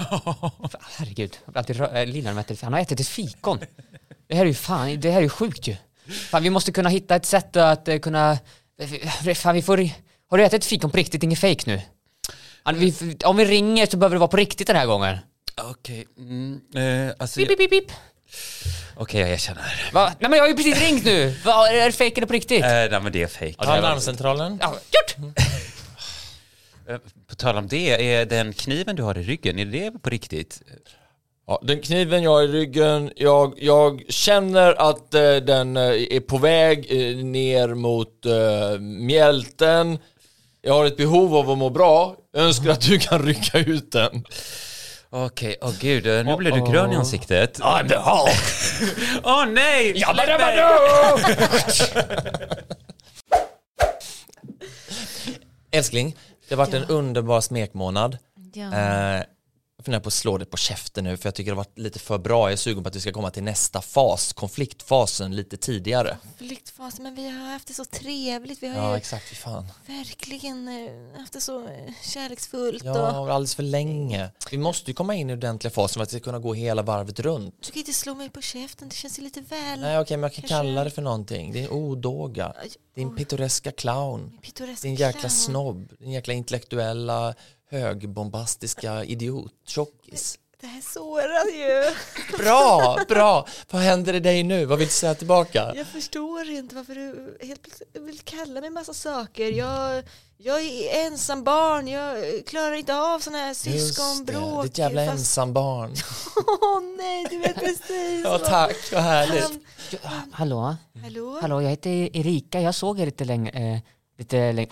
Herregud, jag blir alltid äh, lila när Han har ätit ett fikon. Det här är ju fan, det här är ju sjukt ju. Fan, vi måste kunna hitta ett sätt att eh, kunna... Fan, vi får... Har du ätit ett fikon på riktigt, inget fake nu? Vi, om vi ringer så behöver det vara på riktigt den här gången. Okej, mm, eh, alltså... Pip, pip, pip, pip. Okej, jag erkänner. Va? Nej men jag har ju precis ringt nu! Va, är det fake eller på riktigt? Eh, nej, men det är fake. Ta larmcentralen. Ja, gjort! Eh, På tal om det, är den kniven du har i ryggen, är det på riktigt? Ja, den kniven jag har i ryggen, jag, jag känner att eh, den eh, är på väg eh, ner mot eh, mjälten. Jag har ett behov av att må bra. Jag önskar att du kan rycka ut den. Okej, åh gud, eh, nu blir du grön i ansiktet. I'm the Hulk! Åh nej! Jabba dabba! Älskling, det har varit en underbar smekmånad. Ja. Eh, funderar på att slå det på käften nu för jag tycker det har varit lite för bra. Jag är sugen på att vi ska komma till nästa fas, konfliktfasen, lite tidigare. Konfliktfas, men vi har haft det så trevligt. Vi har Ja, ju exakt. Fan. verkligen eh, haft det så eh, kärleksfullt. Och... Ja, alldeles för länge. Vi måste ju komma in i ordentliga fasen för att vi ska kunna gå hela varvet runt. Du kan inte slå mig på käften, det känns ju lite väl Nej, okej, men jag kan Kanske- kalla det för någonting. Det är en odåga. Din pittoreska clown. pittoresk Din jäkla clown. snobb. Din jäkla intellektuella högbombastiska idiot. Tjockis. Det här sårar ju. Bra, bra. Vad händer i dig nu? Vad vill du säga tillbaka? Jag förstår inte varför du helt plötsligt vill kalla mig massa saker. Jag, jag är ensam barn, jag klarar inte av sådana här Just det, syskonbråk. ditt jävla fast- ensambarn. Åh nej, du vet precis. Ja, tack. Vad härligt. Han, Hallå? hallå? Hallå, jag heter Erika. Jag såg er lite längre, eh, lite, läng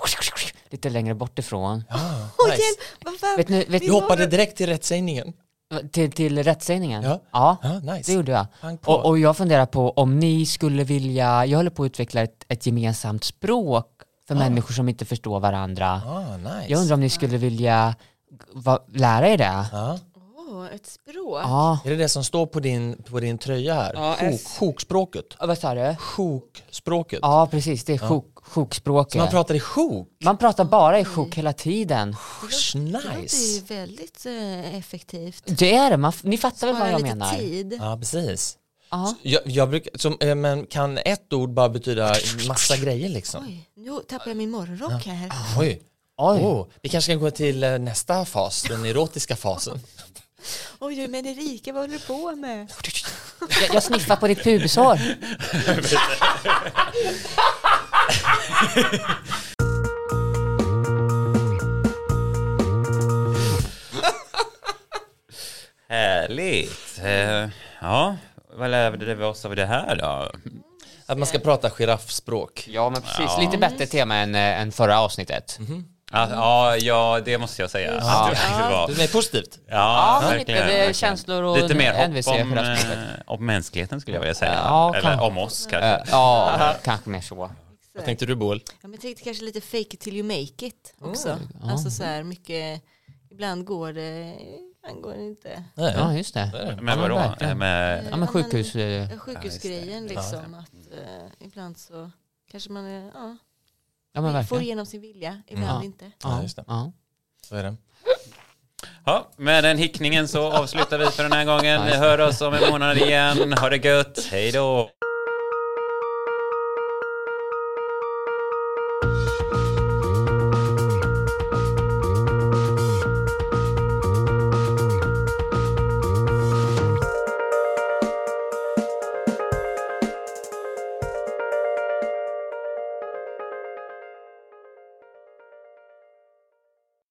lite längre bort ifrån. Ah, Åh, nice. hjälp, vad fan? Vet ni, vet, Du hoppade direkt till rättssägningen. till, till rättssägningen? Ja. ja. Ja, nice. Det gjorde jag. Pang på. Och, och jag funderar på om ni skulle vilja, jag håller på att utveckla ett, ett gemensamt språk för människor som inte förstår varandra. Ah, nice. Jag undrar om ni skulle vilja va, lära er det? Ja. Ett språk. Ja. Är det det som står på din, på din tröja här? Ja, Sjok, S. sjokspråket. Ja, Vad sa du? Sjokspråket. Ja, precis. Det är sjok, sjokspråket. Så man pratar i sjok? Man pratar bara i sjok hela tiden. Det låter ju Nice. väldigt eh, effektivt. Det är det, man, ni fattar väl vad jag lite menar? tid. Ja, precis. Ja. Jag, jag brukar, som, eh, men kan ett ord bara betyda massa grejer liksom? Oj, nu tappar jag min morgonrock här. Oj. Oj. Oh, vi kanske ska gå till eh, nästa fas, den erotiska fasen. Oj, men Erika, vad håller du på med? Jag, jag sniffar på ditt pubishår. Härligt. Eh, ja, vad lärde vi oss av det här då? Att man ska prata giraffspråk. Ja, men precis. Lite bättre tema än, eh, än förra avsnittet. Att, ja, ja, det måste jag säga. Att det var. Det är positivt. Ja, Ja, verkligen. lite verkligen. känslor och Lite mer hopp NVC om, eh, om mänskligheten skulle jag vilja säga. Ja, Eller kan- om oss kanske. Eh, ja, kanske mer så. Vad tänkte du Boel? Ja, men jag tänkte kanske lite fake it till you make it också. Alltså så här mycket, ibland går det, ibland går det inte. Ja, just det. det är det. Men Ja, vadå? Eh, Med, Ja, men sjukhus... Sjukhusgrejen liksom. Att eh, ibland så kanske man är, ja, Ja, men får verkligen. igenom sin vilja, ibland Ja. inte. Ja, just det. Ja. Så är det. ja, med den hickningen så avslutar vi för den här gången. Vi hör oss om en månad igen. Ha det gött. Hej då!